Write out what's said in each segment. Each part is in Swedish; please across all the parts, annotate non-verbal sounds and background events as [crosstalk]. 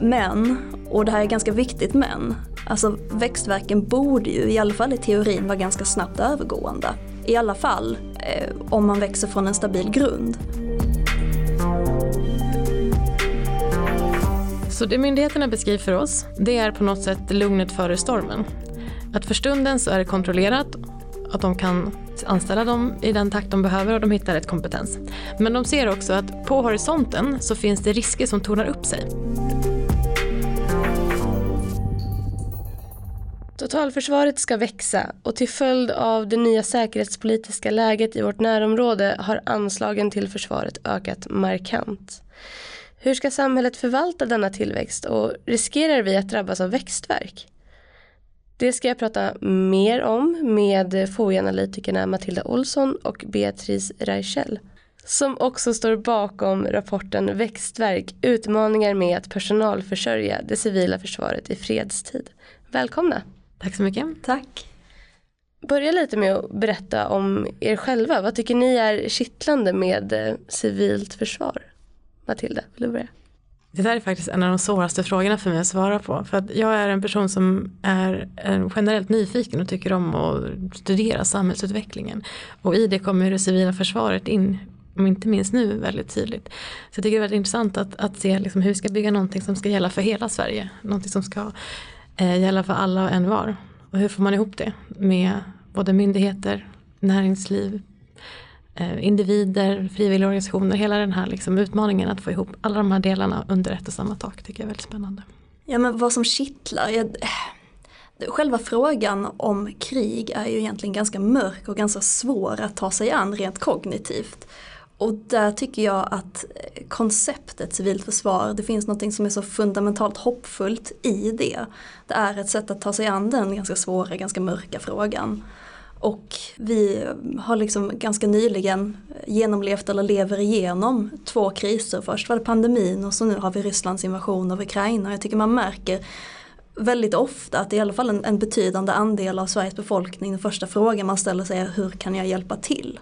Men, och det här är ganska viktigt men, alltså växtverken borde ju i alla fall i teorin vara ganska snabbt övergående. I alla fall eh, om man växer från en stabil grund. Så det myndigheterna beskriver för oss, det är på något sätt lugnet före stormen. Att för stunden så är det kontrollerat, att de kan anställa dem i den takt de behöver och de hittar rätt kompetens. Men de ser också att på horisonten så finns det risker som tornar upp sig. Totalförsvaret ska växa och till följd av det nya säkerhetspolitiska läget i vårt närområde har anslagen till försvaret ökat markant. Hur ska samhället förvalta denna tillväxt och riskerar vi att drabbas av växtverk? Det ska jag prata mer om med FOI-analytikerna Matilda Olsson och Beatrice Reichel som också står bakom rapporten Växtverk utmaningar med att personalförsörja det civila försvaret i fredstid. Välkomna! Tack så mycket. Tack. Börja lite med att berätta om er själva. Vad tycker ni är kittlande med eh, civilt försvar? Matilda, vill du börja? Det där är faktiskt en av de svåraste frågorna för mig att svara på. För att jag är en person som är generellt nyfiken och tycker om att studera samhällsutvecklingen. Och i det kommer det civila försvaret in, om inte minst nu, väldigt tydligt. Så jag tycker det är väldigt intressant att, att se liksom hur vi ska bygga någonting som ska gälla för hela Sverige. Någonting som ska eh, gälla för alla och en var. Och hur får man ihop det med både myndigheter, näringsliv, Eh, individer, individer, frivilligorganisationer, hela den här liksom utmaningen att få ihop alla de här delarna under ett och samma tak tycker jag är väldigt spännande. Ja men vad som kittlar, jag, själva frågan om krig är ju egentligen ganska mörk och ganska svår att ta sig an rent kognitivt. Och där tycker jag att konceptet civilt försvar, det finns något som är så fundamentalt hoppfullt i det. Det är ett sätt att ta sig an den ganska svåra, ganska mörka frågan. Och vi har liksom ganska nyligen genomlevt eller lever igenom två kriser. Först var det pandemin och så nu har vi Rysslands invasion av Ukraina. Jag tycker man märker väldigt ofta att det är i alla fall en, en betydande andel av Sveriges befolkning, den första frågan man ställer sig är hur kan jag hjälpa till?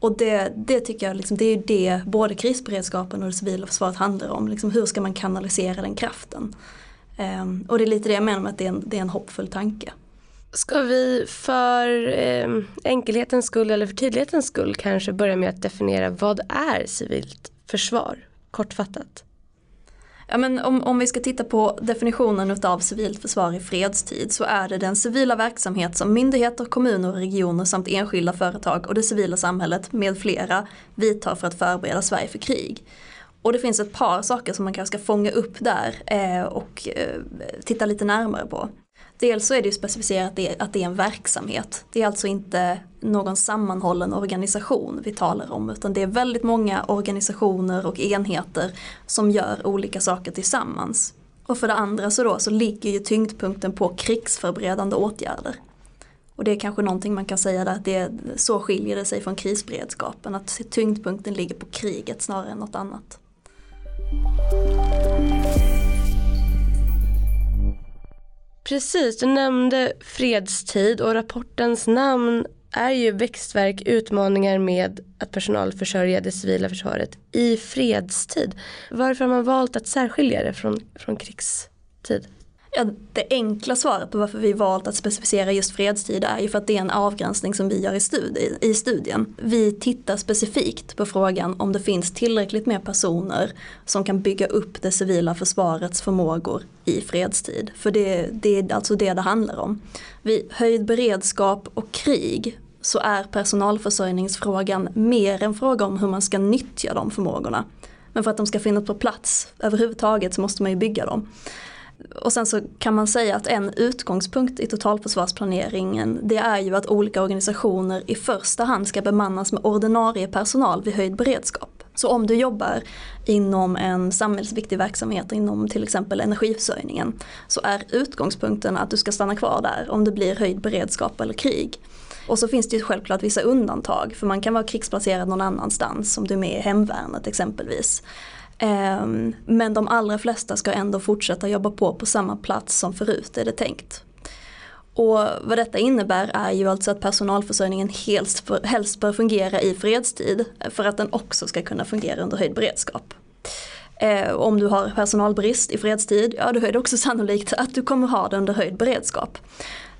Och det, det tycker jag liksom, det är det både krisberedskapen och det civila försvaret handlar om. Liksom, hur ska man kanalisera den kraften? Um, och det är lite det jag menar med att det är en, det är en hoppfull tanke. Ska vi för eh, enkelhetens skull eller för tydlighetens skull kanske börja med att definiera vad är civilt försvar? Kortfattat. Ja, men om, om vi ska titta på definitionen av civilt försvar i fredstid så är det den civila verksamhet som myndigheter, kommuner och regioner samt enskilda företag och det civila samhället med flera vidtar för att förbereda Sverige för krig. Och det finns ett par saker som man kanske ska fånga upp där eh, och eh, titta lite närmare på. Dels så är det ju specificerat att det, är en verksamhet. Det är alltså inte någon sammanhållen organisation vi talar om utan det är väldigt många organisationer och enheter som gör olika saker tillsammans. Och för det andra så då så ligger ju tyngdpunkten på krigsförberedande åtgärder. Och det är kanske någonting man kan säga där att det, så skiljer det sig från krisberedskapen att tyngdpunkten ligger på kriget snarare än något annat. Precis, du nämnde fredstid och rapportens namn är ju växtverk utmaningar med att personalförsörja det civila försvaret i fredstid. Varför har man valt att särskilja det från, från krigstid? Ja, det enkla svaret på varför vi valt att specificera just fredstid är ju för att det är en avgränsning som vi gör i, studi i studien. Vi tittar specifikt på frågan om det finns tillräckligt med personer som kan bygga upp det civila försvarets förmågor i fredstid. För det, det är alltså det det handlar om. Vid höjd beredskap och krig så är personalförsörjningsfrågan mer en fråga om hur man ska nyttja de förmågorna. Men för att de ska finnas på plats överhuvudtaget så måste man ju bygga dem och sen så kan man säga att en utgångspunkt i totalförsvarsplaneringen det är ju att olika organisationer i första hand ska bemannas med ordinarie personal vid höjd beredskap. Så om du jobbar inom en samhällsviktig verksamhet inom till exempel energiförsörjningen så är utgångspunkten att du ska stanna kvar där om det blir höjd beredskap eller krig. Och så finns det ju självklart vissa undantag för man kan vara krigsplacerad någon annanstans om du är med i hemvärnet exempelvis. Ehm, men de allra flesta ska ändå fortsätta jobba på på samma plats som förut är det tänkt. Och vad detta innebär är ju alltså att personalförsörjningen helst, helst bör fungera i fredstid för att den också ska kunna fungera under höjd beredskap. Eh, om du har personalbrist i fredstid, ja då är det också [laughs] sannolikt att du kommer ha det under höjd beredskap.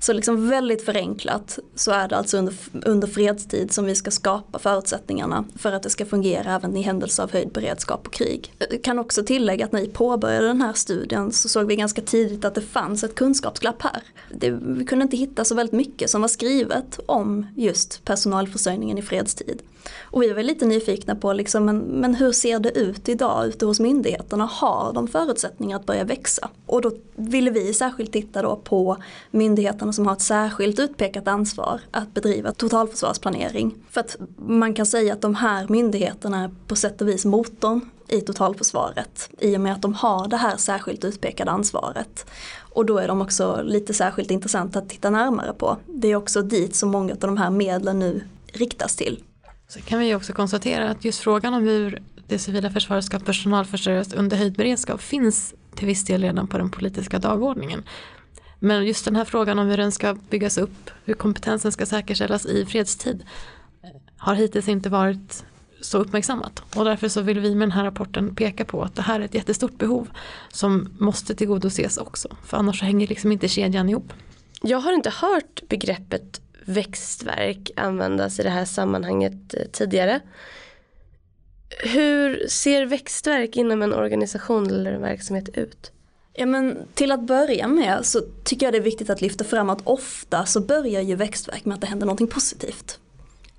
Så liksom väldigt förenklat så är det alltså under, under fredstid som vi ska skapa förutsättningarna för att det ska fungera även i händelse av höjd beredskap och krig. Jag kan också tillägga att när vi påbörjade den här studien så såg vi ganska tidigt att det fanns ett kunskapsglapp här. Det, vi kunde inte hitta så väldigt mycket som var skrivet om just personalförsörjningen i fredstid. Och vi var lite nyfikna på liksom, men, men hur ser det ut idag ute hos myndigheterna? Har de förutsättningar att börja växa? Och då ville vi särskilt titta då på myndigheterna som har ett särskilt utpekat ansvar att bedriva totalförsvarsplanering. För att man kan säga att de här myndigheterna är på sätt och vis motorn i totalförsvaret i och med att de har det här särskilt utpekade ansvaret. Och då är de också lite särskilt intressanta att titta närmare på. Det är också dit som många av de här medlen nu riktas till. Så kan vi också konstatera att just frågan om hur det civila försvaret ska personalförsörjas under höjd beredskap finns till viss del redan på den politiska dagordningen. Men just den här frågan om hur den ska byggas upp, hur kompetensen ska säkerställas i fredstid eh, har hittills inte varit så uppmärksammat. Och därför så vill vi med den här rapporten peka på att det här är ett jättestort behov som måste tillgodoses också. För annars så hänger liksom inte kedjan ihop. Jag har inte hört begreppet växtverk användas i det här sammanhanget eh, tidigare. Hur ser växtverk inom en organisation eller en verksamhet ut? Ja men till att börja med så tycker jag det är viktigt att lyfta fram att ofta så börjar ju växtverk med att det händer någonting positivt.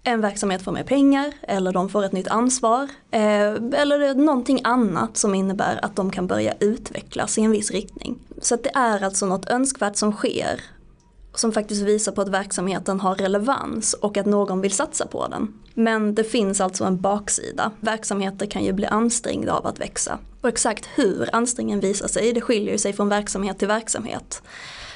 En verksamhet får mer pengar eller de får ett nytt ansvar eh, eller någonting annat som innebär att de kan börja utvecklas i en viss riktning. Så att det är alltså något önskvärt som sker som faktiskt visar på att verksamheten har relevans och att någon vill satsa på den. Men det finns alltså en baksida. Verksamheter kan ju bli ansträngda av att växa. Och exakt hur ansträngningen visar sig, det skiljer sig från verksamhet till verksamhet.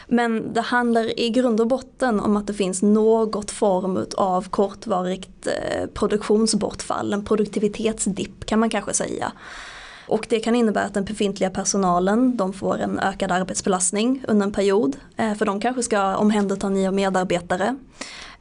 Men det handlar i grund och botten om att det finns något form av kortvarigt eh, produktionsbortfall, en produktivitetsdipp kan man kanske säga. Och det kan innebära att den befintliga personalen de får en ökad arbetsbelastning under en period. Eh, för de kanske ska omhänderta nya medarbetare.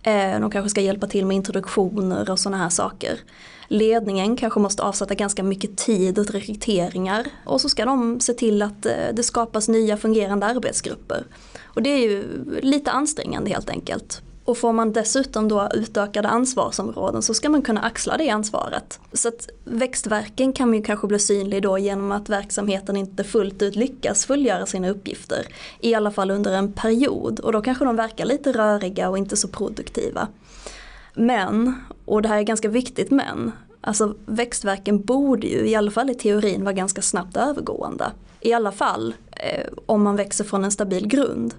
Eh, de kanske ska hjälpa till med introduktioner och sådana här saker. Ledningen kanske måste avsätta ganska mycket tid åt rekryteringar och så ska de se till att eh, det skapas nya fungerande arbetsgrupper. Och det är ju lite ansträngande helt enkelt. Och får man dessutom då utökade ansvarsområden så ska man kunna axla det ansvaret. Så att växtverken kan ju kanske bli synlig då genom att verksamheten inte fullt ut lyckas fullgöra sina uppgifter. I alla fall under en period och då kanske de verkar lite röriga och inte så produktiva. Men, och det här är ganska viktigt men, alltså växtverken borde ju i alla fall i teorin vara ganska snabbt övergående. I alla fall eh, om man växer från en stabil grund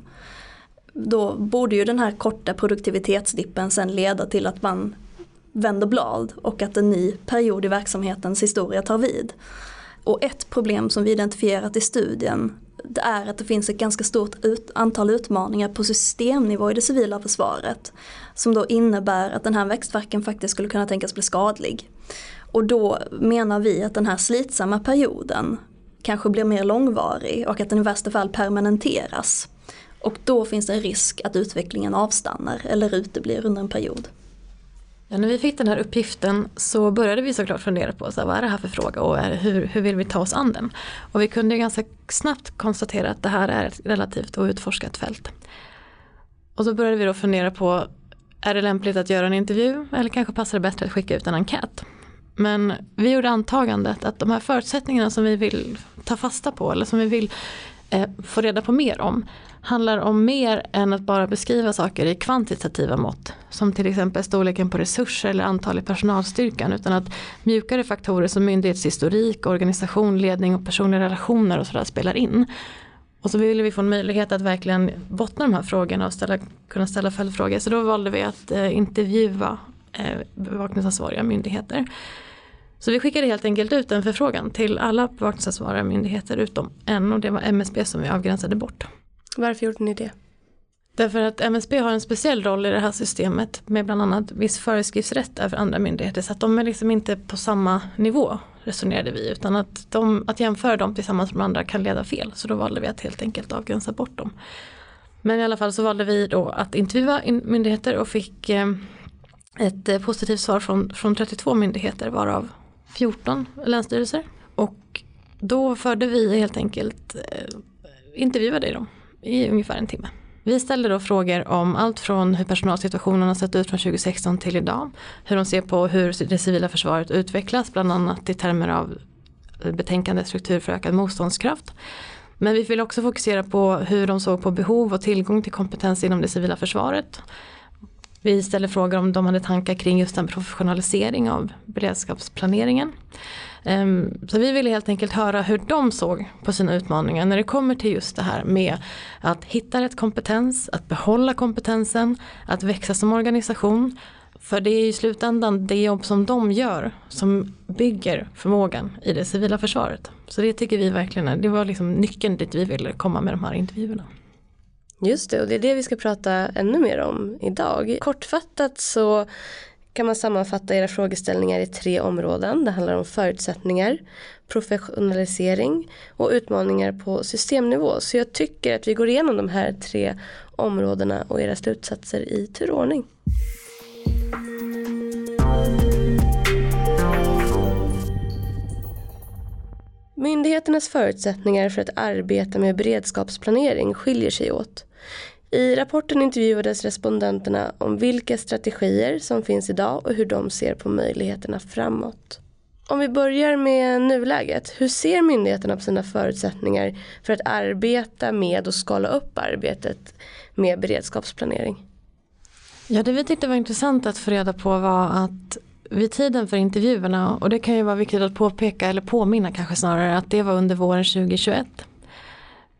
då borde ju den här korta produktivitetsdippen sen leda till att man vänder blad och att en ny period i verksamhetens historia tar vid. Och ett problem som vi identifierat i studien det är att det finns ett ganska stort ut antal utmaningar på systemnivå i det civila försvaret. Som då innebär att den här växtverken faktiskt skulle kunna tänkas bli skadlig. Och då menar vi att den här slitsamma perioden kanske blir mer långvarig och att den i värsta fall permanenteras. Och då finns det en risk att utvecklingen avstannar eller uteblir under en period. Ja, när vi fick den här uppgiften så började vi såklart fundera på så här, vad är det här för fråga och är, hur, hur vill vi ta oss an den? Och vi kunde ganska snabbt konstatera att det här är ett relativt outforskat fält. Och så började vi då fundera på, är det lämpligt att göra en intervju eller kanske passar det bättre att skicka ut en enkät? Men vi gjorde antagandet att de här förutsättningarna som vi vill ta fasta på eller som vi vill eh, få reda på mer om handlar om mer än att bara beskriva saker i kvantitativa mått. Som till exempel storleken på resurser eller antal i personalstyrkan. Utan att mjukare faktorer som myndighetshistorik, organisation, ledning och personliga relationer och sådär spelar in. Och så ville vi få en möjlighet att verkligen bottna de här frågorna och ställa, kunna ställa följdfrågor. Så då valde vi att eh, intervjua eh, bevakningsansvariga myndigheter. Så vi skickade helt enkelt ut en förfrågan till alla bevakningsansvariga myndigheter utom en och det var MSB som vi avgränsade bort. Varför gjorde ni det? Därför att MSB har en speciell roll i det här systemet med bland annat viss föreskriftsrätt över andra myndigheter så att de är liksom inte på samma nivå resonerade vi utan att, de, att jämföra dem tillsammans med andra kan leda fel så då valde vi att helt enkelt avgränsa bort dem. Men i alla fall så valde vi då att intervjua myndigheter och fick eh, ett eh, positivt svar från, från 32 myndigheter varav 14 länsstyrelser. Och då förde vi helt enkelt eh, intervjuade dem i ungefär en timme. Vi ställde då frågor om allt från hur personalsituationen har sett ut från 2016 till idag. Hur de ser på hur det civila försvaret utvecklas, bland annat i termer av betänkandet struktur för ökad motståndskraft. Men vi vill också fokusera på hur de såg på behov och tillgång till kompetens inom det civila försvaret. Vi ställde frågor om de hade tankar kring just en professionalisering av beredskapsplaneringen. Ehm, så vi ville helt enkelt höra hur de såg på sina utmaningar när det kommer till just det här med att hitta rätt kompetens, att behålla kompetensen, att växa som organisation. För det är i slutändan det jobb som de gör som bygger förmågan i det civila försvaret. Så det tycker vi verkligen är, det var liksom nyckeln dit vi ville komma med de här intervjuerna. Just det, och det är det vi ska prata ännu mer om idag. Kortfattat så kan man sammanfatta era frågeställningar i tre områden. Det handlar om förutsättningar, professionalisering och utmaningar på systemnivå. Så jag tycker att vi går igenom de här tre områdena och era slutsatser i turordning. Myndigheternas förutsättningar för att arbeta med beredskapsplanering skiljer sig åt. I rapporten intervjuades respondenterna om vilka strategier som finns idag och hur de ser på möjligheterna framåt. Om vi börjar med nuläget, hur ser myndigheterna på sina förutsättningar för att arbeta med och skala upp arbetet med beredskapsplanering? Ja, det vi tyckte var intressant att få reda på var att vid tiden för intervjuerna, och det kan ju vara viktigt att påpeka eller påminna kanske snarare, att det var under våren 2021.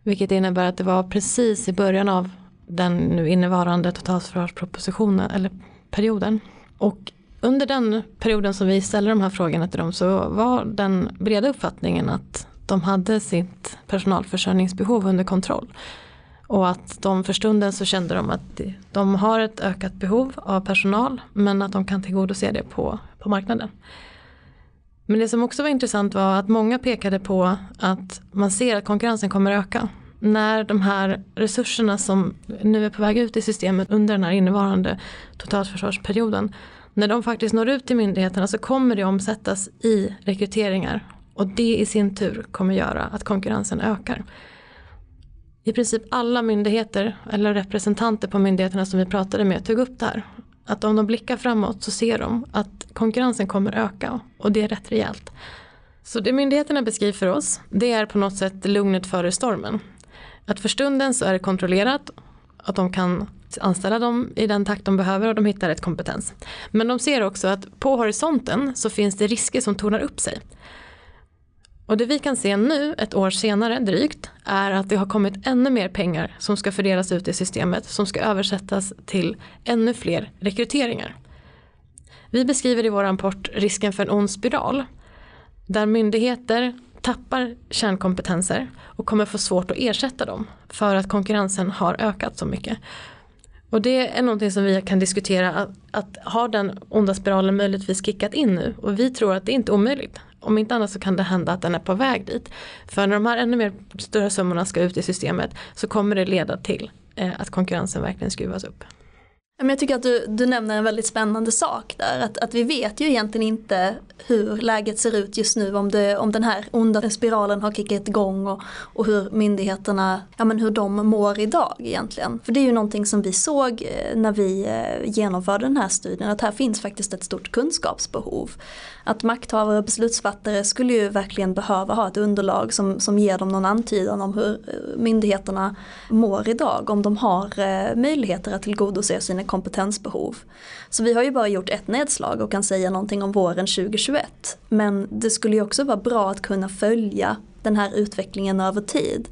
Vilket innebär att det var precis i början av den nu innevarande totalförsvarspropositionen eller perioden. Och under den perioden som vi ställde de här frågorna till dem så var den breda uppfattningen att de hade sitt personalförsörjningsbehov under kontroll. Och att de för stunden så kände de att de har ett ökat behov av personal men att de kan tillgodose det på, på marknaden. Men det som också var intressant var att många pekade på att man ser att konkurrensen kommer öka när de här resurserna som nu är på väg ut i systemet under den här innevarande totalförsvarsperioden, när de faktiskt når ut till myndigheterna så kommer det omsättas i rekryteringar och det i sin tur kommer göra att konkurrensen ökar. I princip alla myndigheter eller representanter på myndigheterna som vi pratade med tog upp det här. Att om de blickar framåt så ser de att konkurrensen kommer öka och det är rätt rejält. Så det myndigheterna beskriver för oss det är på något sätt lugnet före stormen. Att för stunden så är det kontrollerat att de kan anställa dem i den takt de behöver och de hittar rätt kompetens. Men de ser också att på horisonten så finns det risker som tornar upp sig. Och det vi kan se nu, ett år senare drygt, är att det har kommit ännu mer pengar som ska fördelas ut i systemet som ska översättas till ännu fler rekryteringar. Vi beskriver i vår rapport risken för en ond spiral där myndigheter tappar kärnkompetenser och kommer få svårt att ersätta dem för att konkurrensen har ökat så mycket. Och det är någonting som vi kan diskutera, att, att har den onda spiralen möjligtvis kickat in nu? Och vi tror att det är inte omöjligt. Om inte annat så kan det hända att den är på väg dit. För när de här ännu mer större summorna ska ut i systemet så kommer det leda till eh, att konkurrensen verkligen skruvas upp. Jag tycker att du, du nämner en väldigt spännande sak där. Att, att vi vet ju egentligen inte hur läget ser ut just nu. Om, det, om den här onda spiralen har kickat igång och, och hur myndigheterna, ja men hur de mår idag egentligen. För det är ju någonting som vi såg eh, när vi eh, genomförde den här studien. Att här finns faktiskt ett stort kunskapsbehov. Att makthavare och beslutsfattare skulle ju verkligen behöva ha ett underlag som, som ger dem någon antydan om hur eh, myndigheterna mår idag. Om de har möjligheter att tillgodose sina kompetensbehov. Så vi har ju bara gjort ett nedslag och kan säga någonting om våren 2021. Men det skulle ju också vara bra att kunna följa den här utvecklingen över tid.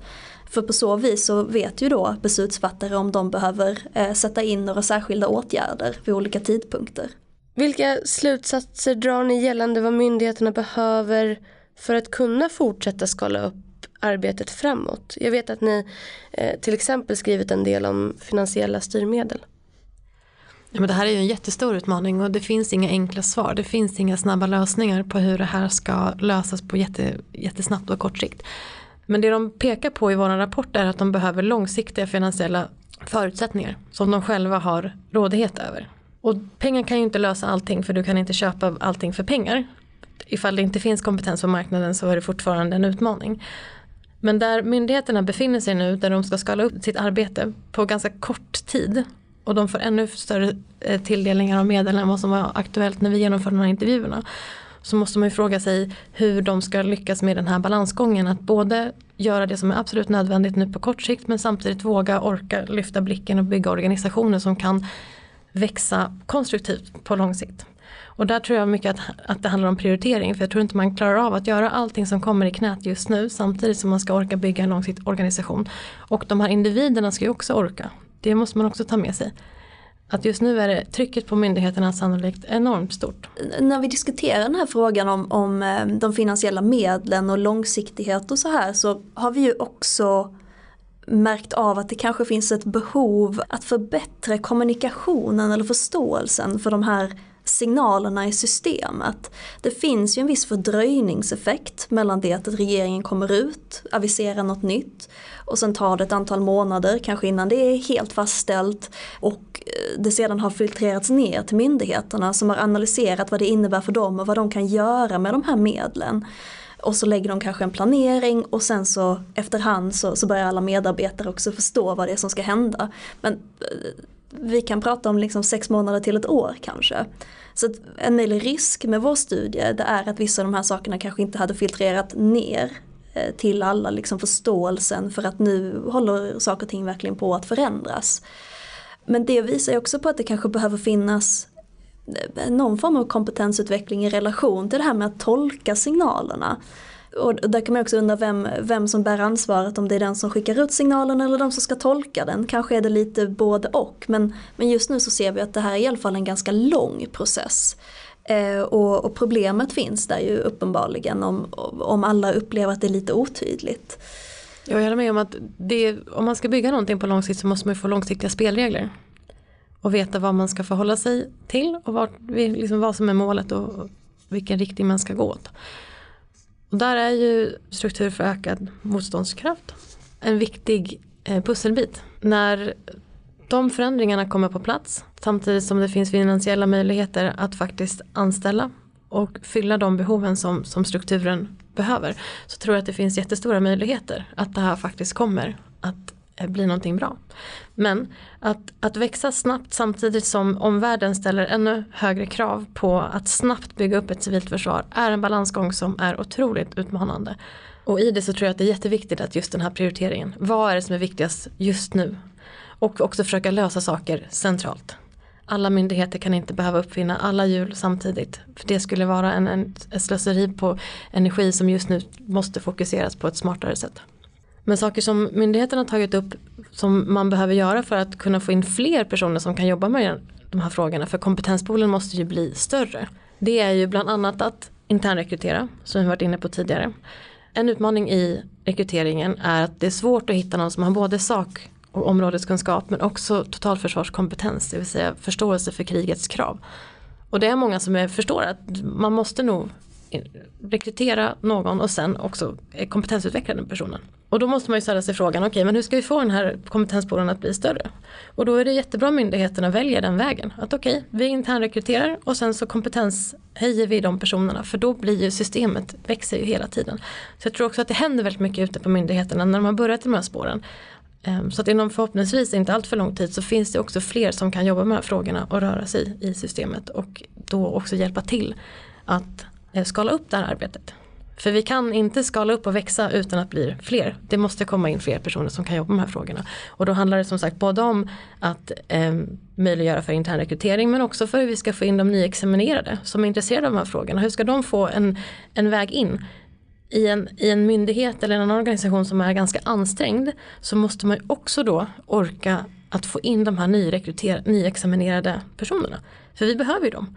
För på så vis så vet ju då beslutsfattare om de behöver eh, sätta in några särskilda åtgärder vid olika tidpunkter. Vilka slutsatser drar ni gällande vad myndigheterna behöver för att kunna fortsätta skala upp arbetet framåt? Jag vet att ni eh, till exempel skrivit en del om finansiella styrmedel. Ja, men det här är ju en jättestor utmaning och det finns inga enkla svar. Det finns inga snabba lösningar på hur det här ska lösas på jätte, jättesnabbt och kort sikt. Men det de pekar på i vår rapport är att de behöver långsiktiga finansiella förutsättningar som de själva har rådighet över. Och pengar kan ju inte lösa allting för du kan inte köpa allting för pengar. Ifall det inte finns kompetens på marknaden så är det fortfarande en utmaning. Men där myndigheterna befinner sig nu, där de ska skala upp sitt arbete på ganska kort tid och de får ännu större eh, tilldelningar av medel än vad som var aktuellt när vi genomförde de här intervjuerna. Så måste man ju fråga sig hur de ska lyckas med den här balansgången. Att både göra det som är absolut nödvändigt nu på kort sikt men samtidigt våga orka lyfta blicken och bygga organisationer som kan växa konstruktivt på lång sikt. Och där tror jag mycket att, att det handlar om prioritering för jag tror inte man klarar av att göra allting som kommer i knät just nu samtidigt som man ska orka bygga en långsiktig organisation. Och de här individerna ska ju också orka. Det måste man också ta med sig. Att just nu är det trycket på myndigheterna sannolikt enormt stort. När vi diskuterar den här frågan om, om eh, de finansiella medlen och långsiktighet och så här så har vi ju också märkt av att det kanske finns ett behov att förbättra kommunikationen eller förståelsen för de här signalerna i systemet. Det finns ju en viss fördröjningseffekt mellan det att regeringen kommer ut, aviserar något nytt och sen tar det ett antal månader, kanske innan det är helt fastställt och eh, det sedan har filtrerats ner till myndigheterna som har analyserat vad det innebär för dem och vad de kan göra med de här medlen. Och så lägger de kanske en planering och sen så efterhand så, så börjar alla medarbetare också förstå vad det är som ska hända. Men eh, vi kan prata om liksom sex månader till ett år kanske. Så en möjlig risk med vår studie det är att vissa av de här sakerna kanske inte hade filtrerat ner Eh, till alla liksom förståelsen för att nu håller saker och ting verkligen på att förändras. Men det visar ju också på att det kanske behöver finnas eh, någon form av kompetensutveckling i relation till det här med att tolka signalerna. Och där kan man också undra vem, vem som bär ansvaret, om det är den som skickar ut signalen eller de som ska tolka den. Kanske är det lite både och, men, men just nu så ser vi att det här är i alla fall en ganska lång process. Eh, och, och, problemet finns där ju uppenbarligen om, om alla upplever att det är lite otydligt. Jag håller med om att det, om man ska bygga någonting på lång sikt så måste man få långsiktiga spelregler. Och veta vad man ska förhålla sig till och vad, liksom vad som är målet och vilken riktning man ska gå åt. Och där är ju struktur för ökad motståndskraft en viktig eh, pusselbit. När de förändringarna kommer på plats samtidigt som det finns finansiella möjligheter att faktiskt anställa och fylla de behoven som, som strukturen behöver så tror jag att det finns jättestora möjligheter att det här faktiskt kommer att eh, bli någonting bra. Men att, att växa snabbt samtidigt som omvärlden ställer ännu högre krav på att snabbt bygga upp ett civilt försvar är en balansgång som är otroligt utmanande. Och i det så tror jag att det är jätteviktigt att just den här prioriteringen, vad är det som är viktigast just nu? Och också försöka lösa saker centralt. Alla myndigheter kan inte behöva uppfinna alla hjul samtidigt. För det skulle vara en, en, ett slöseri på energi som just nu måste fokuseras på ett smartare sätt. Men saker som myndigheterna har tagit upp som man behöver göra för att kunna få in fler personer som kan jobba med de här frågorna. För kompetenspoolen måste ju bli större. Det är ju bland annat att internrekrytera, som vi varit inne på tidigare. En utmaning i rekryteringen är att det är svårt att hitta någon som har både sak och områdeskunskap men också totalförsvarskompetens, det vill säga förståelse för krigets krav. Och det är många som är, förstår att man måste nog rekrytera någon och sen också kompetensutveckla den personen. Och då måste man ju ställa sig frågan, okej okay, men hur ska vi få den här kompetenspoolen att bli större? Och då är det jättebra om myndigheterna väljer den vägen. Att okej, okay, vi internrekryterar och sen så kompetenshöjer vi de personerna för då blir ju systemet, växer ju hela tiden. Så jag tror också att det händer väldigt mycket ute på myndigheterna när de har börjat i de här spåren. Ehm, så att inom förhoppningsvis inte allt för lång tid så finns det också fler som kan jobba med de här frågorna och röra sig i systemet och då också hjälpa till att eh, skala upp det här arbetet. För vi kan inte skala upp och växa utan att bli fler. Det måste komma in fler personer som kan jobba med de här frågorna. Och då handlar det som sagt både om att eh, möjliggöra för internrekrytering men också för hur vi ska få in de nyexaminerade som är intresserade av de här frågorna. Hur ska de få en, en väg in? I en, I en myndighet eller en organisation som är ganska ansträngd så måste man också då orka att få in de här nyexaminerade personerna. För vi behöver ju dem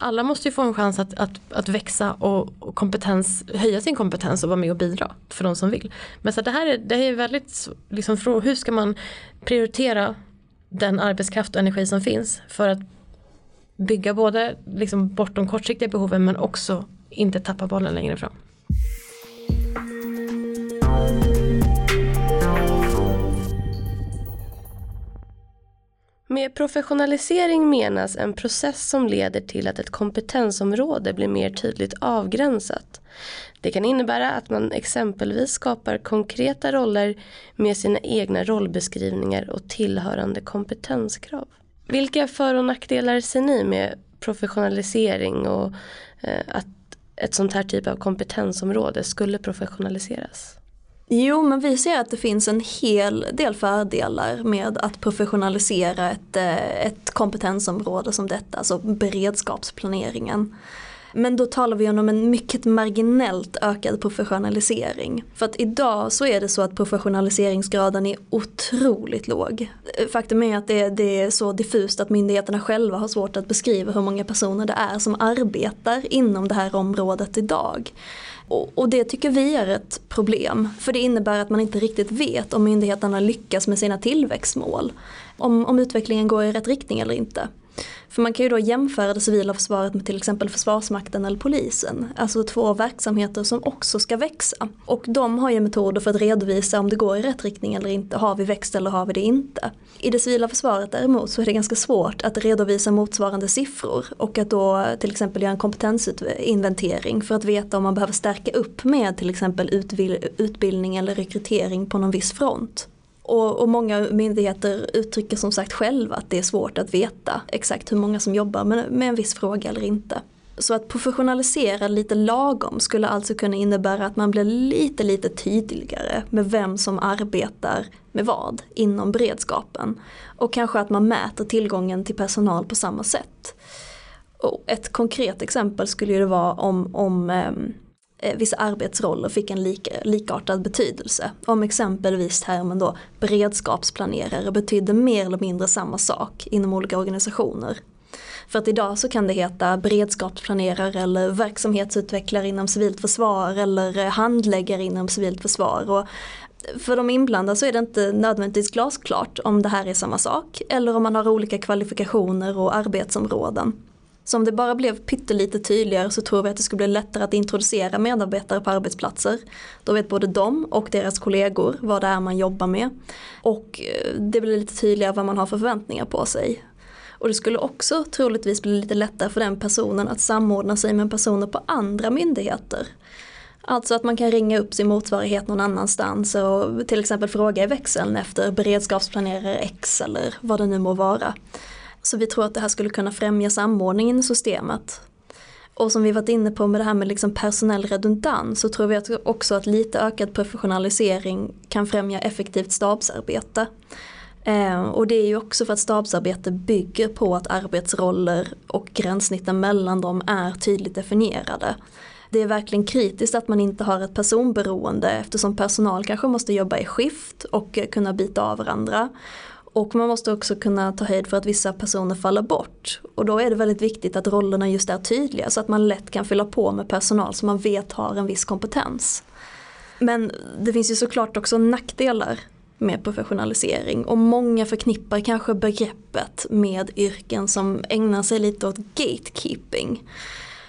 alla måste ju få en chans att, att, att växa och, och, kompetens, höja sin kompetens och vara med och bidra för de som vill. Men så det här är, det är väldigt, liksom, hur ska man prioritera den arbetskraft och energi som finns för att bygga både liksom, bortom kortsiktiga behoven men också inte tappa bollen längre fram. Med professionalisering menas en process som leder till att ett kompetensområde blir mer tydligt avgränsat. Det kan innebära att man exempelvis skapar konkreta roller med sina egna rollbeskrivningar och tillhörande kompetenskrav. Vilka för och nackdelar ser ni med professionalisering och eh, att ett sånt här typ av kompetensområde skulle professionaliseras? Jo, men vi ser att det finns en hel del fördelar med att professionalisera ett, eh, ett kompetensområde som detta, alltså beredskapsplaneringen. Men då talar vi om en mycket marginellt ökad professionalisering. För att idag så är det så att professionaliseringsgraden är otroligt låg. Eh, faktum är att det, det är så diffust att myndigheterna själva har svårt att beskriva hur många personer det är som arbetar inom det här området idag. Och, det tycker vi är ett problem. För det innebär att man inte riktigt vet om myndigheterna lyckas med sina tillväxtmål. Om, om utvecklingen går i rätt riktning eller inte. För man kan ju då jämföra det civila försvaret med till exempel Försvarsmakten eller polisen. Alltså två verksamheter som också ska växa. Och de har ju metoder för att redovisa om det går i rätt riktning eller inte. Har vi växt eller har vi det inte? I det civila försvaret däremot så är det ganska svårt att redovisa motsvarande siffror och att då till exempel göra en kompetensinventering för att veta om man behöver stärka upp med till exempel utbildning eller rekrytering på någon viss front. Och, och, många myndigheter uttrycker som sagt själva att det är svårt att veta exakt hur många som jobbar med, med en viss fråga eller inte. Så att professionalisera lite lagom skulle alltså kunna innebära att man blir lite, lite tydligare med vem som arbetar med vad inom beredskapen. Och kanske att man mäter tillgången till personal på samma sätt. Och ett konkret exempel skulle ju vara om, om Eh, Eh, vissa arbetsroller fick en lika, likartad betydelse. Om exempelvis termen då beredskapsplanerare betydde mer eller mindre samma sak inom olika organisationer. För att idag så kan det heta beredskapsplanerare eller verksamhetsutvecklare inom civilt försvar eller handläggare inom civilt försvar. Och för de inblandade så är det inte nödvändigtvis glasklart om det här är samma sak eller om man har olika kvalifikationer och arbetsområden. Så om det bara blev pyttelite tydligare så tror vi att det skulle bli lättare att introducera medarbetare på arbetsplatser. Då vet både de och deras kollegor vad det är man jobbar med. Och eh, det blir lite tydligare vad man har för förväntningar på sig. Och det skulle också troligtvis bli lite lättare för den personen att samordna sig med personer på andra myndigheter. Alltså att man kan ringa upp sin motsvarighet någon annanstans och till exempel fråga i växeln efter beredskapsplanerare X eller vad det nu må vara. Så vi tror att det här skulle kunna främja samordningen i systemet. Och som vi varit inne på med det här med liksom personell redundans så tror vi att också att lite ökad professionalisering kan främja effektivt stabsarbete. Eh, och det är ju också för att stabsarbete bygger på att arbetsroller och gränssnitten mellan dem är tydligt definierade. Det är verkligen kritiskt att man inte har ett personberoende eftersom personal kanske måste jobba i skift och kunna byta av varandra. Och man måste också kunna ta höjd för att vissa personer faller bort. Och då är det väldigt viktigt att rollerna just är tydliga så att man lätt kan fylla på med personal som man vet har en viss kompetens. Men det finns ju såklart också nackdelar med professionalisering och många förknippar kanske begreppet med yrken som ägnar sig lite åt gatekeeping.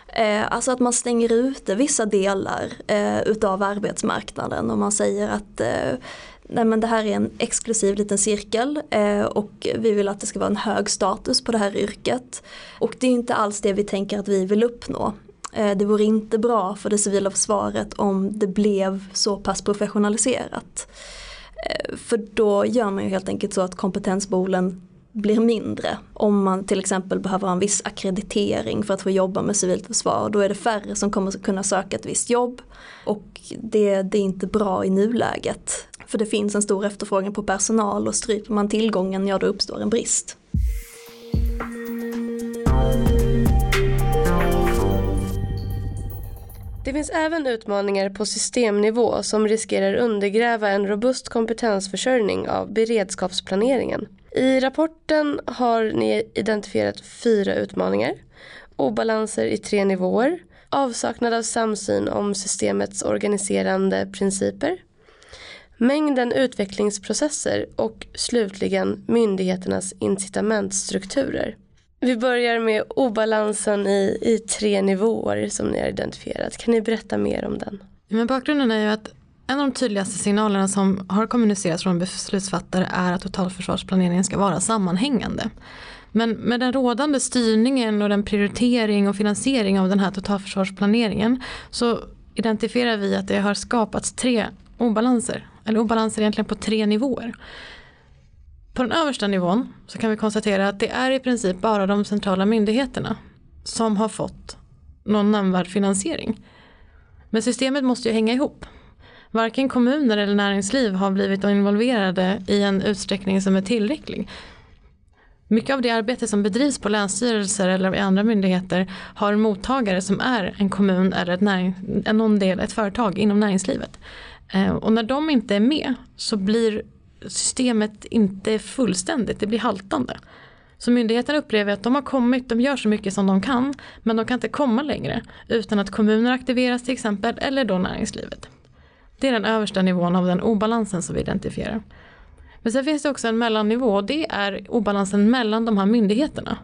Eh, alltså att man stänger ute vissa delar eh, utav arbetsmarknaden och man säger att eh, nej men det här är en exklusiv liten cirkel eh, och vi vill att det ska vara en hög status på det här yrket. Och det är inte alls det vi tänker att vi vill uppnå. Eh, det vore inte bra för det civila försvaret om det blev så pass professionaliserat. Eh, för då gör man ju helt enkelt så att kompetensbolen blir mindre. Om man till exempel behöver ha en viss akkreditering för att få jobba med civilt försvar. Då är det färre som kommer kunna söka ett visst jobb. Och det, det är inte bra i nuläget. För det finns en stor efterfrågan på personal och stryper man tillgången, ja då uppstår en brist. Det finns även utmaningar på systemnivå som riskerar undergräva en robust kompetensförsörjning av beredskapsplaneringen. I rapporten har ni identifierat fyra utmaningar. Obalanser i tre nivåer, avsaknad av samsyn om systemets organiserande principer, mängden utvecklingsprocesser och slutligen myndigheternas incitamentstrukturer. Vi börjar med obalansen i, i tre nivåer som ni har identifierat. Kan ni berätta mer om den? Men bakgrunden är ju att en av de tydligaste signalerna som har kommunicerats från beslutsfattare är att totalförsvarsplaneringen ska vara sammanhängande. Men med den rådande styrningen och den prioritering och finansiering av den här totalförsvarsplaneringen så identifierar vi att det har skapats tre obalanser. Eller obalanser egentligen på tre nivåer. På den översta nivån så kan vi konstatera att det är i princip bara de centrala myndigheterna som har fått någon nämnvärd finansiering. Men systemet måste ju hänga ihop. Varken kommuner eller näringsliv har blivit involverade i en utsträckning som är tillräcklig. Mycket av det arbete som bedrivs på länsstyrelser eller i andra myndigheter har en mottagare som är en kommun eller ett, näring, någon del, ett företag inom näringslivet. Eh, och när de inte är med så blir systemet inte fullständigt, det blir haltande. Så myndigheterna upplever att de har kommit, de gör så mycket som de kan men de kan inte komma längre utan att kommuner aktiveras till exempel eller då näringslivet. Det är den översta nivån av den obalansen som vi identifierar. Men sen finns det också en mellannivå och det är obalansen mellan de här myndigheterna.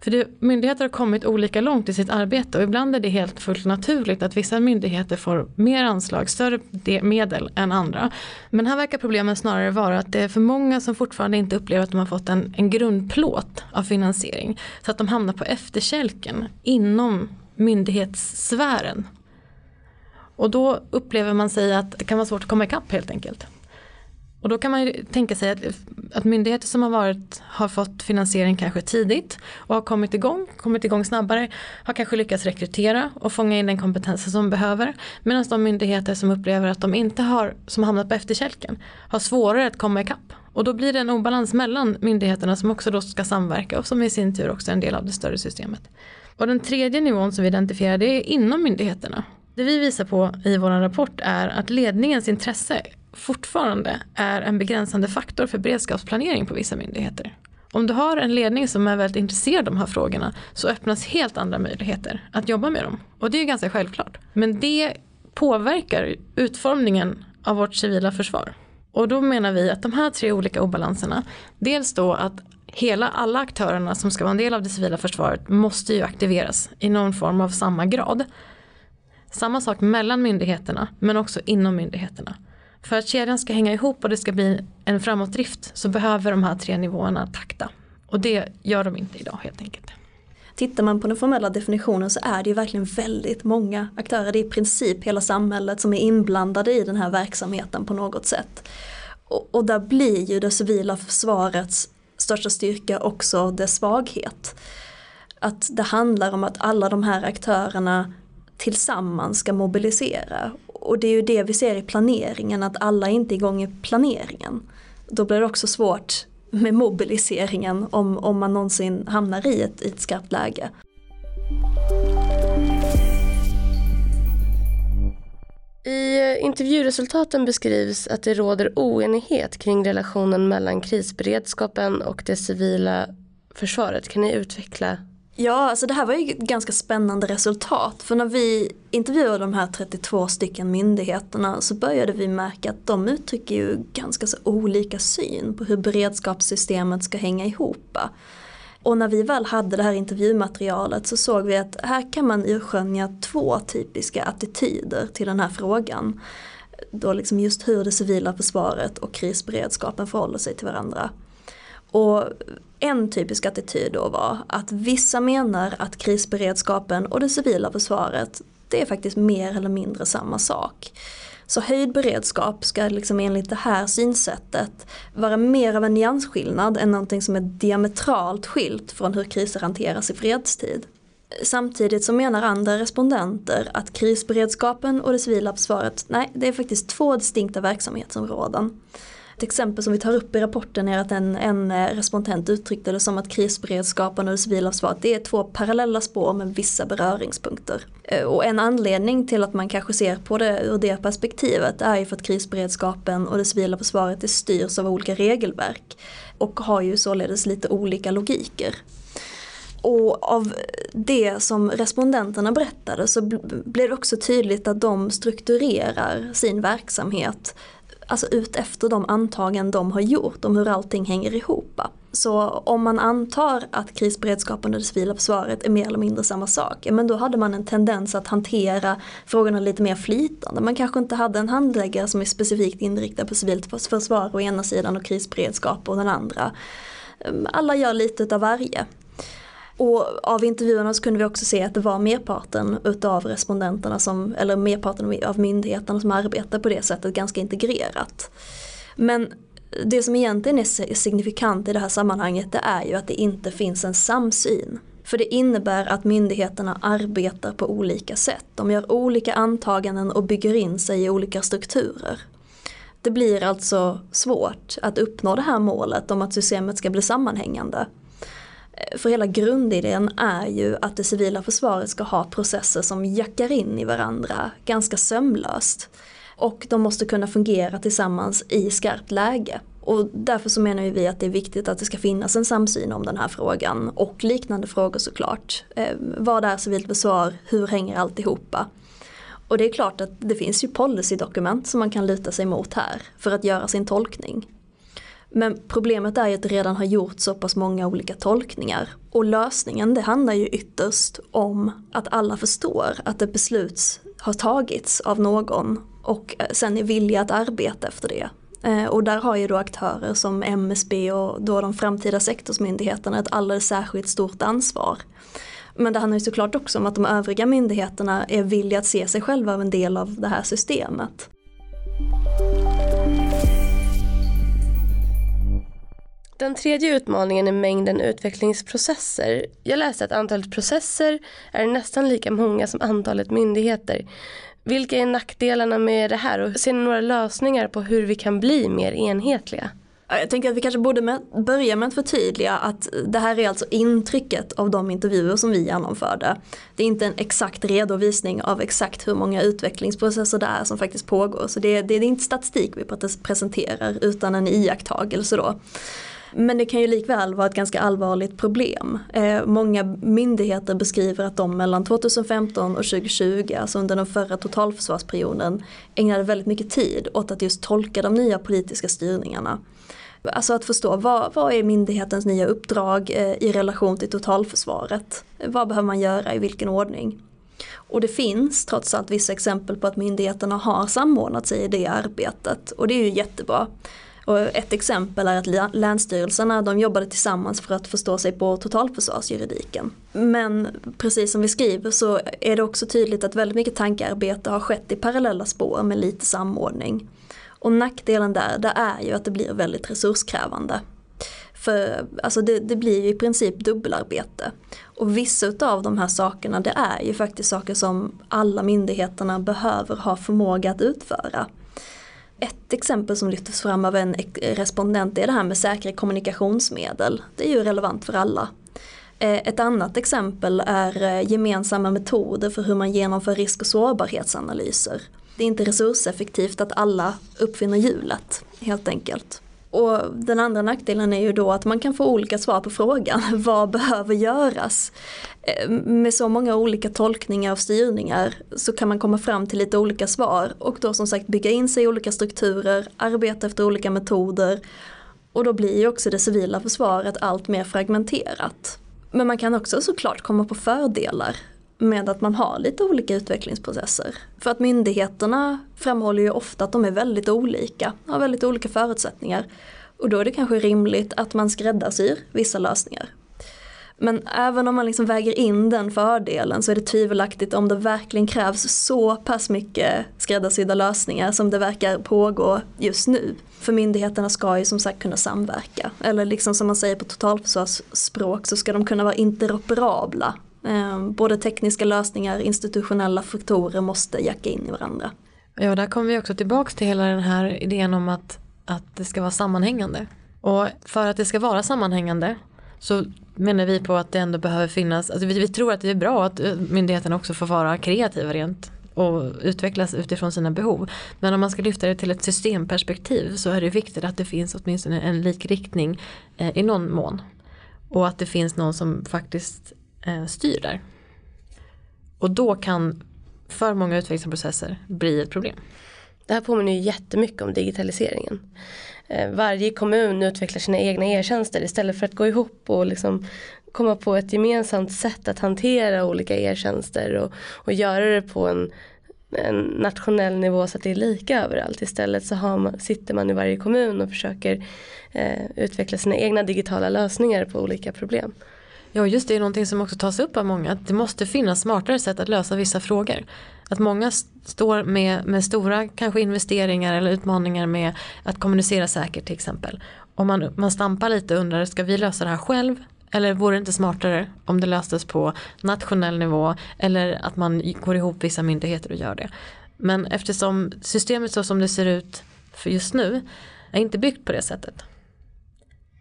För det, myndigheter har kommit olika långt i sitt arbete och ibland är det helt fullt naturligt att vissa myndigheter får mer anslag, större medel än andra. Men här verkar problemet snarare vara att det är för många som fortfarande inte upplever att de har fått en, en grundplåt av finansiering. Så att de hamnar på efterkälken inom myndighetssfären. Och då upplever man sig att det kan vara svårt att komma ikapp helt enkelt. Och då kan man ju tänka sig att, att myndigheter som har, varit, har fått finansiering kanske tidigt och har kommit igång, kommit igång snabbare, har kanske lyckats rekrytera och fånga in den kompetensen som de behöver. Medan de myndigheter som upplever att de inte har, som hamnat på efterkälken, har svårare att komma ikapp. Och då blir det en obalans mellan myndigheterna som också då ska samverka och som i sin tur också är en del av det större systemet. Och den tredje nivån som vi identifierar det är inom myndigheterna. Det vi visar på i vår rapport är att ledningens intresse fortfarande är en begränsande faktor för beredskapsplanering på vissa myndigheter. Om du har en ledning som är väldigt intresserad av de här frågorna så öppnas helt andra möjligheter att jobba med dem. Och det är ganska självklart. Men det påverkar utformningen av vårt civila försvar. Och då menar vi att de här tre olika obalanserna, dels då att hela alla aktörerna som ska vara en del av det civila försvaret måste ju aktiveras i någon form av samma grad. Samma sak mellan myndigheterna men också inom myndigheterna. För att kedjan ska hänga ihop och det ska bli en framåtdrift så behöver de här tre nivåerna takta. Och det gör de inte idag helt enkelt. Tittar man på den formella definitionen så är det ju verkligen väldigt många aktörer. Det är i princip hela samhället som är inblandade i den här verksamheten på något sätt. Och, och där blir ju det civila försvarets största styrka också dess svaghet. Att det handlar om att alla de här aktörerna tillsammans ska mobilisera och det är ju det vi ser i planeringen, att alla inte är igång i planeringen. Då blir det också svårt med mobiliseringen om, om man någonsin hamnar i ett, i ett skarpt läge. I intervjuresultaten beskrivs att det råder oenighet kring relationen mellan krisberedskapen och det civila försvaret. Kan ni utveckla Ja, alltså det här var ju ett ganska spännande resultat. För när vi intervjuade de här 32 stycken myndigheterna så började vi märka att de uttrycker ju ganska så olika syn på hur beredskapssystemet ska hänga ihop. Och när vi väl hade det här intervjumaterialet så såg vi att här kan man urskönja två typiska attityder till den här frågan. Då liksom just hur det civila försvaret och krisberedskapen förhåller sig till varandra. Och en typisk attityd då var att vissa menar att krisberedskapen och det civila försvaret det är faktiskt mer eller mindre samma sak. Så höjd beredskap ska liksom enligt det här synsättet vara mer av en nyansskillnad än någonting som är diametralt skilt från hur kriser hanteras i fredstid. Samtidigt så menar andra respondenter att krisberedskapen och det civila försvaret, nej det är faktiskt två distinkta verksamhetsområden. Ett exempel som vi tar upp i rapporten är att en, en eh, respondent uttryckte det som att krisberedskapen och det civila försvaret det är två parallella spår med vissa beröringspunkter. Eh, och en anledning till att man kanske ser på det ur det perspektivet är ju för att krisberedskapen och det civila försvaret det styrs av olika regelverk och har ju således lite olika logiker. Och av det som respondenterna berättade så blev det också tydligt att de strukturerar sin verksamhet alltså ut efter de antaganden de har gjort om hur allting hänger ihop. Så om man antar att krisberedskapen och det civila försvaret är mer eller mindre samma sak, men då hade man en tendens att hantera frågorna lite mer flytande. Man kanske inte hade en handläggare som är specifikt inriktad på civilt försvar å ena sidan och krisberedskap å den andra. Ehm, alla gör lite av varje. Och av intervjuerna så kunde vi också se att det var merparten utav respondenterna som, eller merparten av myndigheterna som arbetar på det sättet ganska integrerat. Men det som egentligen är signifikant i det här sammanhanget det är ju att det inte finns en samsyn. För det innebär att myndigheterna arbetar på olika sätt. De gör olika antaganden och bygger in sig i olika strukturer. Det blir alltså svårt att uppnå det här målet om att systemet ska bli sammanhängande. Eh, för hela grundidén är ju att det civila försvaret ska ha processer som jackar in i varandra ganska sömlöst. Och de måste kunna fungera tillsammans i skarpt läge. Och därför så menar vi att det är viktigt att det ska finnas en samsyn om den här frågan och liknande frågor såklart. Eh, vad är civilt försvar? Hur hänger alltihopa? Och det är klart att det finns ju policydokument som man kan luta sig mot här för att göra sin tolkning. Men problemet är ju att det redan har gjorts så pass många olika tolkningar. Och lösningen det handlar ju ytterst om att alla förstår att ett beslut har tagits av någon och eh, sen är villiga att arbeta efter det. Eh, och där har ju då aktörer som MSB och då de framtida sektorsmyndigheterna ett alldeles särskilt stort ansvar. Men det handlar ju såklart också om att de övriga myndigheterna är villiga att se sig själva av en del av det här systemet. Den tredje utmaningen är mängden utvecklingsprocesser. Jag läste att antalet processer är nästan lika många som antalet myndigheter. Vilka är nackdelarna med det här och ser ni några lösningar på hur vi kan bli mer enhetliga? Jag tänker att vi kanske borde med, börja med att förtydliga att det här är alltså intrycket av de intervjuer som vi genomförde. Det är inte en exakt redovisning av exakt hur många utvecklingsprocesser det är som faktiskt pågår. Så det, det är inte statistik vi presenterar utan en iakttagelse då. Men det kan ju likväl vara ett ganska allvarligt problem. Eh, många myndigheter beskriver att de mellan 2015 och 2020, alltså under den förra totalförsvarsperioden, ägnade väldigt mycket tid åt att just tolka de nya politiska styrningarna. Alltså att förstå vad, vad är myndighetens nya uppdrag eh, i relation till totalförsvaret? Vad behöver man göra i vilken ordning? Och det finns trots allt vissa exempel på att myndigheterna har samordnat sig i det arbetet och det är ju jättebra. Och ett exempel är att länsstyrelserna de jobbade tillsammans för att förstå sig på totalförsvarsjuridiken. Men precis som vi skriver så är det också tydligt att väldigt mycket tankearbete har skett i parallella spår med lite samordning. Och nackdelen där, det är ju att det blir väldigt resurskrävande. För alltså det, det, blir ju i princip dubbelarbete. Och vissa av de här sakerna det är ju faktiskt saker som alla myndigheterna behöver ha förmåga att utföra. Ett exempel som lyftes fram av en respondent är det här med säkra kommunikationsmedel. Det är ju relevant för alla. Eh, ett annat exempel är eh, gemensamma metoder för hur man genomför risk och sårbarhetsanalyser. Det är inte resurseffektivt att alla uppfinner hjulet helt enkelt. Och den andra nackdelen är ju då att man kan få olika svar på frågan. [laughs] Vad behöver göras? Eh, med så många olika tolkningar och styrningar så kan man komma fram till lite olika svar och då som sagt bygga in sig i olika strukturer, arbeta efter olika metoder och då blir ju också det civila försvaret allt mer fragmenterat. Men man kan också såklart komma på fördelar med att man har lite olika utvecklingsprocesser. För att myndigheterna framhåller ju ofta att de är väldigt olika, har väldigt olika förutsättningar. Och då är det kanske rimligt att man skräddarsyr vissa lösningar. Men även om man liksom väger in den fördelen så är det tvivelaktigt om det verkligen krävs så pass mycket skräddarsydda lösningar som det verkar pågå just nu. För myndigheterna ska ju som sagt kunna samverka. Eller liksom som man säger på totalförsvarsspråk så ska de kunna vara interoperabla Ehm, både tekniska lösningar, institutionella faktorer måste jacka in i varandra. Ja, där kommer vi också tillbaks till hela den här idén om att, att det ska vara sammanhängande. Och för att det ska vara sammanhängande så menar vi på att det ändå behöver finnas, alltså vi, vi tror att det är bra att eh, myndigheterna också får vara kreativa rent och utvecklas utifrån sina behov. Men om man ska lyfta det till ett systemperspektiv så är det viktigt att det finns åtminstone en likriktning eh, i någon mån. Och att det finns någon som faktiskt Eh, styr där. Och då kan för många utvecklingsprocesser bli ett problem. Det här påminner ju jättemycket om digitaliseringen. Eh, varje kommun utvecklar sina egna e-tjänster istället för att gå ihop och liksom komma på ett gemensamt sätt att hantera olika e-tjänster och, och göra det på en, en nationell nivå så att det är lika överallt. Istället så man, sitter man i varje kommun och försöker eh, utveckla sina egna digitala lösningar på olika problem. Ja just det är någonting som också tas upp av många, att det måste finnas smartare sätt att lösa vissa frågor. Att många står med, med stora kanske investeringar eller utmaningar med att kommunicera säkert till exempel. Om man, man stampar lite och undrar, ska vi lösa det här själv? Eller vore det inte smartare om det löstes på nationell nivå eller att man går ihop vissa myndigheter och gör det. Men eftersom systemet så som det ser ut för just nu är inte byggt på det sättet.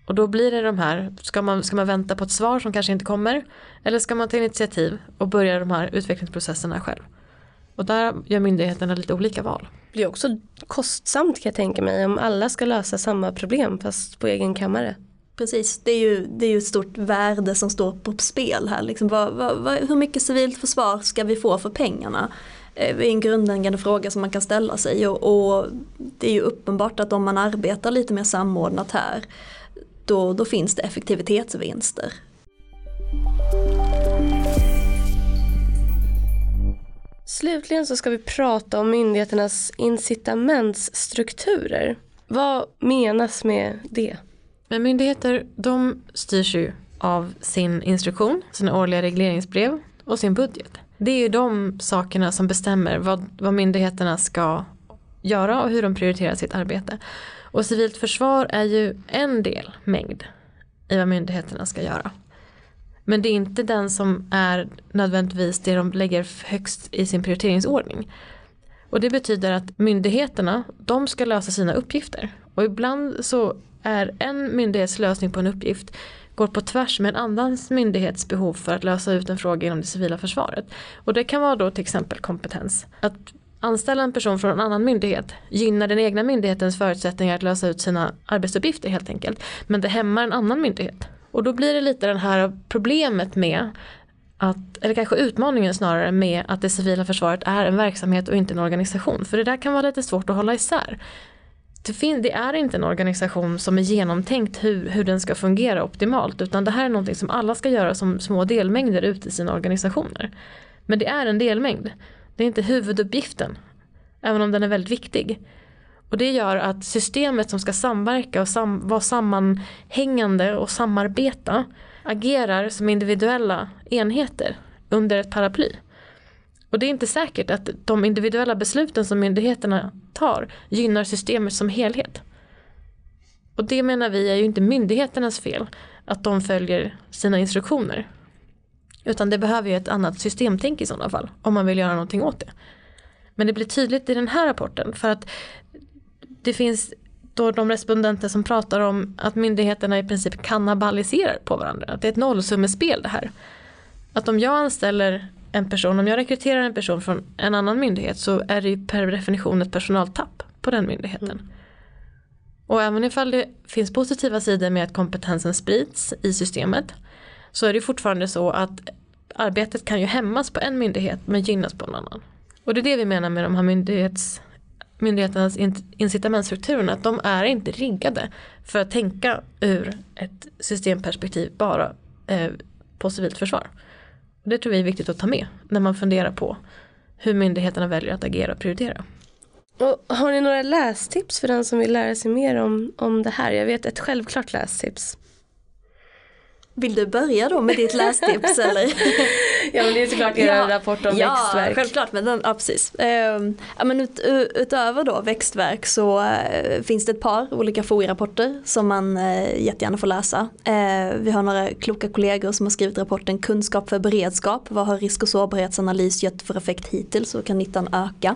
Och då blir det de här, ska man, ska man vänta på ett svar som kanske inte kommer? Eller ska man ta initiativ och börja de här utvecklingsprocesserna själv? Och där gör myndigheterna lite olika val. Det är också kostsamt kan jag tänka mig om alla ska lösa samma problem fast på egen kammare. Precis, det är ju, det är ju ett stort värde som står på spel här. Liksom, vad, vad, hur mycket civilt försvar ska vi få för pengarna? Eh, det är en grundläggande fråga som man kan ställa sig och, och det är ju uppenbart att om man arbetar lite mer samordnat här då, då finns det effektivitetsvinster. Slutligen så ska vi prata om myndigheternas incitamentsstrukturer. Vad menas med det? Men myndigheter de styrs ju av sin instruktion, sina årliga regleringsbrev och sin budget. Det är ju de sakerna som bestämmer vad, vad myndigheterna ska göra och hur de prioriterar sitt arbete. Och civilt försvar är ju en del mängd i vad myndigheterna ska göra. Men det är inte den som är nödvändigtvis det de lägger högst i sin prioriteringsordning. Och det betyder att myndigheterna, de ska lösa sina uppgifter. Och ibland så är en myndighets lösning på en uppgift går på tvärs med en annan myndighets behov för att lösa ut en fråga inom det civila försvaret. Och det kan vara då till exempel kompetens. Att anställa en person från en annan myndighet gynnar den egna myndighetens förutsättningar att lösa ut sina arbetsuppgifter helt enkelt. Men det hämmar en annan myndighet. Och då blir det lite det här problemet med att, eller kanske utmaningen snarare med att det civila försvaret är en verksamhet och inte en organisation. För det där kan vara lite svårt att hålla isär. Det, fin- det är inte en organisation som är genomtänkt hur, hur den ska fungera optimalt utan det här är någonting som alla ska göra som små delmängder ute i sina organisationer. Men det är en delmängd. Det är inte huvuduppgiften, även om den är väldigt viktig. Och det gör att systemet som ska samverka och sam vara sammanhängande och samarbeta agerar som individuella enheter under ett paraply. Och det är inte säkert att de individuella besluten som myndigheterna tar gynnar systemet som helhet. Och det menar vi är ju inte myndigheternas fel att de följer sina instruktioner. Utan det behöver ju ett annat systemtänk i sådana fall om man vill göra någonting åt det. Men det blir tydligt i den här rapporten för att det finns då de respondenter som pratar om att myndigheterna i princip kannibaliserar på varandra. Att det är ett nollsummespel det här. Att om jag anställer en person, om jag rekryterar en person från en annan myndighet så är det ju per definition ett personaltapp på den myndigheten. Mm. Och även ifall det finns positiva sidor med att kompetensen sprids i systemet så är det fortfarande så att arbetet kan ju hämmas på en myndighet men gynnas på en annan. Och det är det vi menar med de här myndighets, myndigheternas incitamentsstrukturerna att de är inte riggade för att tänka ur ett systemperspektiv bara eh, på civilt försvar. Det tror vi är viktigt att ta med när man funderar på hur myndigheterna väljer att agera och prioritera. Och har ni några lästips för den som vill lära sig mer om, om det här? Jag vet ett självklart lästips. Vill du börja då med ditt lästips eller? [laughs] ja men det är såklart er ja, rapport om ja, växtverk. Ja självklart, men, den, ja, precis. Uh, ja, men ut, utöver då växtverk så uh, finns det ett par olika FOI-rapporter som man uh, jättegärna får läsa. Uh, vi har några kloka kollegor som har skrivit rapporten Kunskap för beredskap. Vad har risk och sårbarhetsanalys gett för effekt hittills och kan nyttan öka?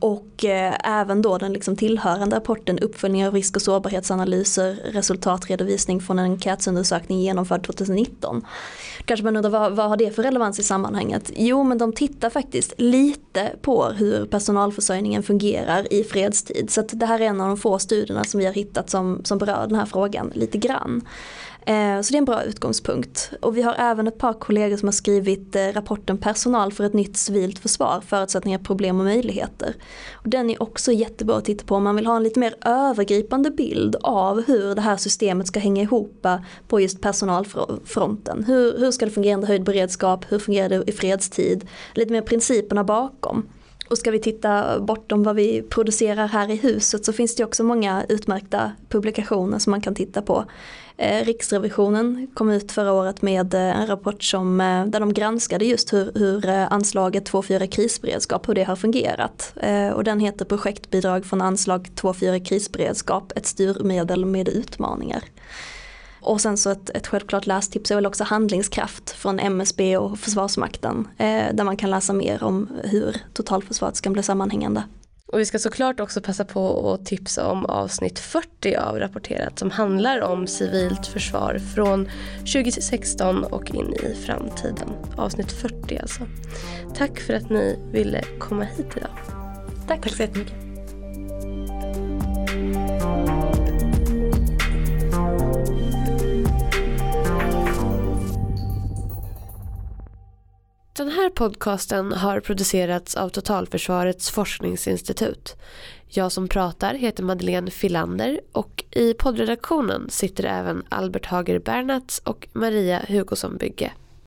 och även då den liksom tillhörande rapporten Uppföljning av risk och sårbarhetsanalyser, resultatredovisning från en enkätsundersökning undersökning genomförd 2019. Kanske man undrar vad, vad har det för relevans i sammanhanget? Jo men de tittar faktiskt lite på hur personalförsörjningen fungerar i fredstid. Så det här är en av de få studierna som vi har hittat som, som berör den här frågan lite grann. Eh, så det är en bra utgångspunkt. Och vi har även ett par kollegor som har skrivit eh, rapporten Personal för ett nytt civilt försvar, förutsättningar, problem och möjligheter. Och den är också jättebra att titta på om man vill ha en lite mer övergripande bild av hur det här systemet ska hänga ihop eh, på just personalfronten. Hur, hur ska det fungera under höjd beredskap, hur fungerar det i fredstid, lite mer principerna bakom. Och ska vi titta bortom vad vi producerar här i huset så finns det också många utmärkta publikationer som man kan titta på. Eh, Riksrevisionen kom ut förra året med eh, en rapport som, eh, där de granskade just hur, hur anslaget 2.4 krisberedskap, hur det har fungerat. Och den heter projektbidrag från anslag 2.4 krisberedskap, ett styrmedel med utmaningar. Och sen så ett, ett självklart lästips är väl också handlingskraft från MSB och Försvarsmakten. Eh, där man kan läsa mer om hur totalförsvaret ska bli sammanhängande. Och vi ska såklart också passa på att tipsa om avsnitt 40 av Rapporterat som handlar om civilt försvar från 2016 och in i framtiden. Avsnitt 40 alltså. Tack för att ni ville komma hit idag. Tack, Tack så jättemycket. Den här podcasten har producerats av Totalförsvarets forskningsinstitut. Jag som pratar heter Madeleine Filander och i poddredaktionen sitter även Albert Hager Bernats och Maria Hugosson Bygge.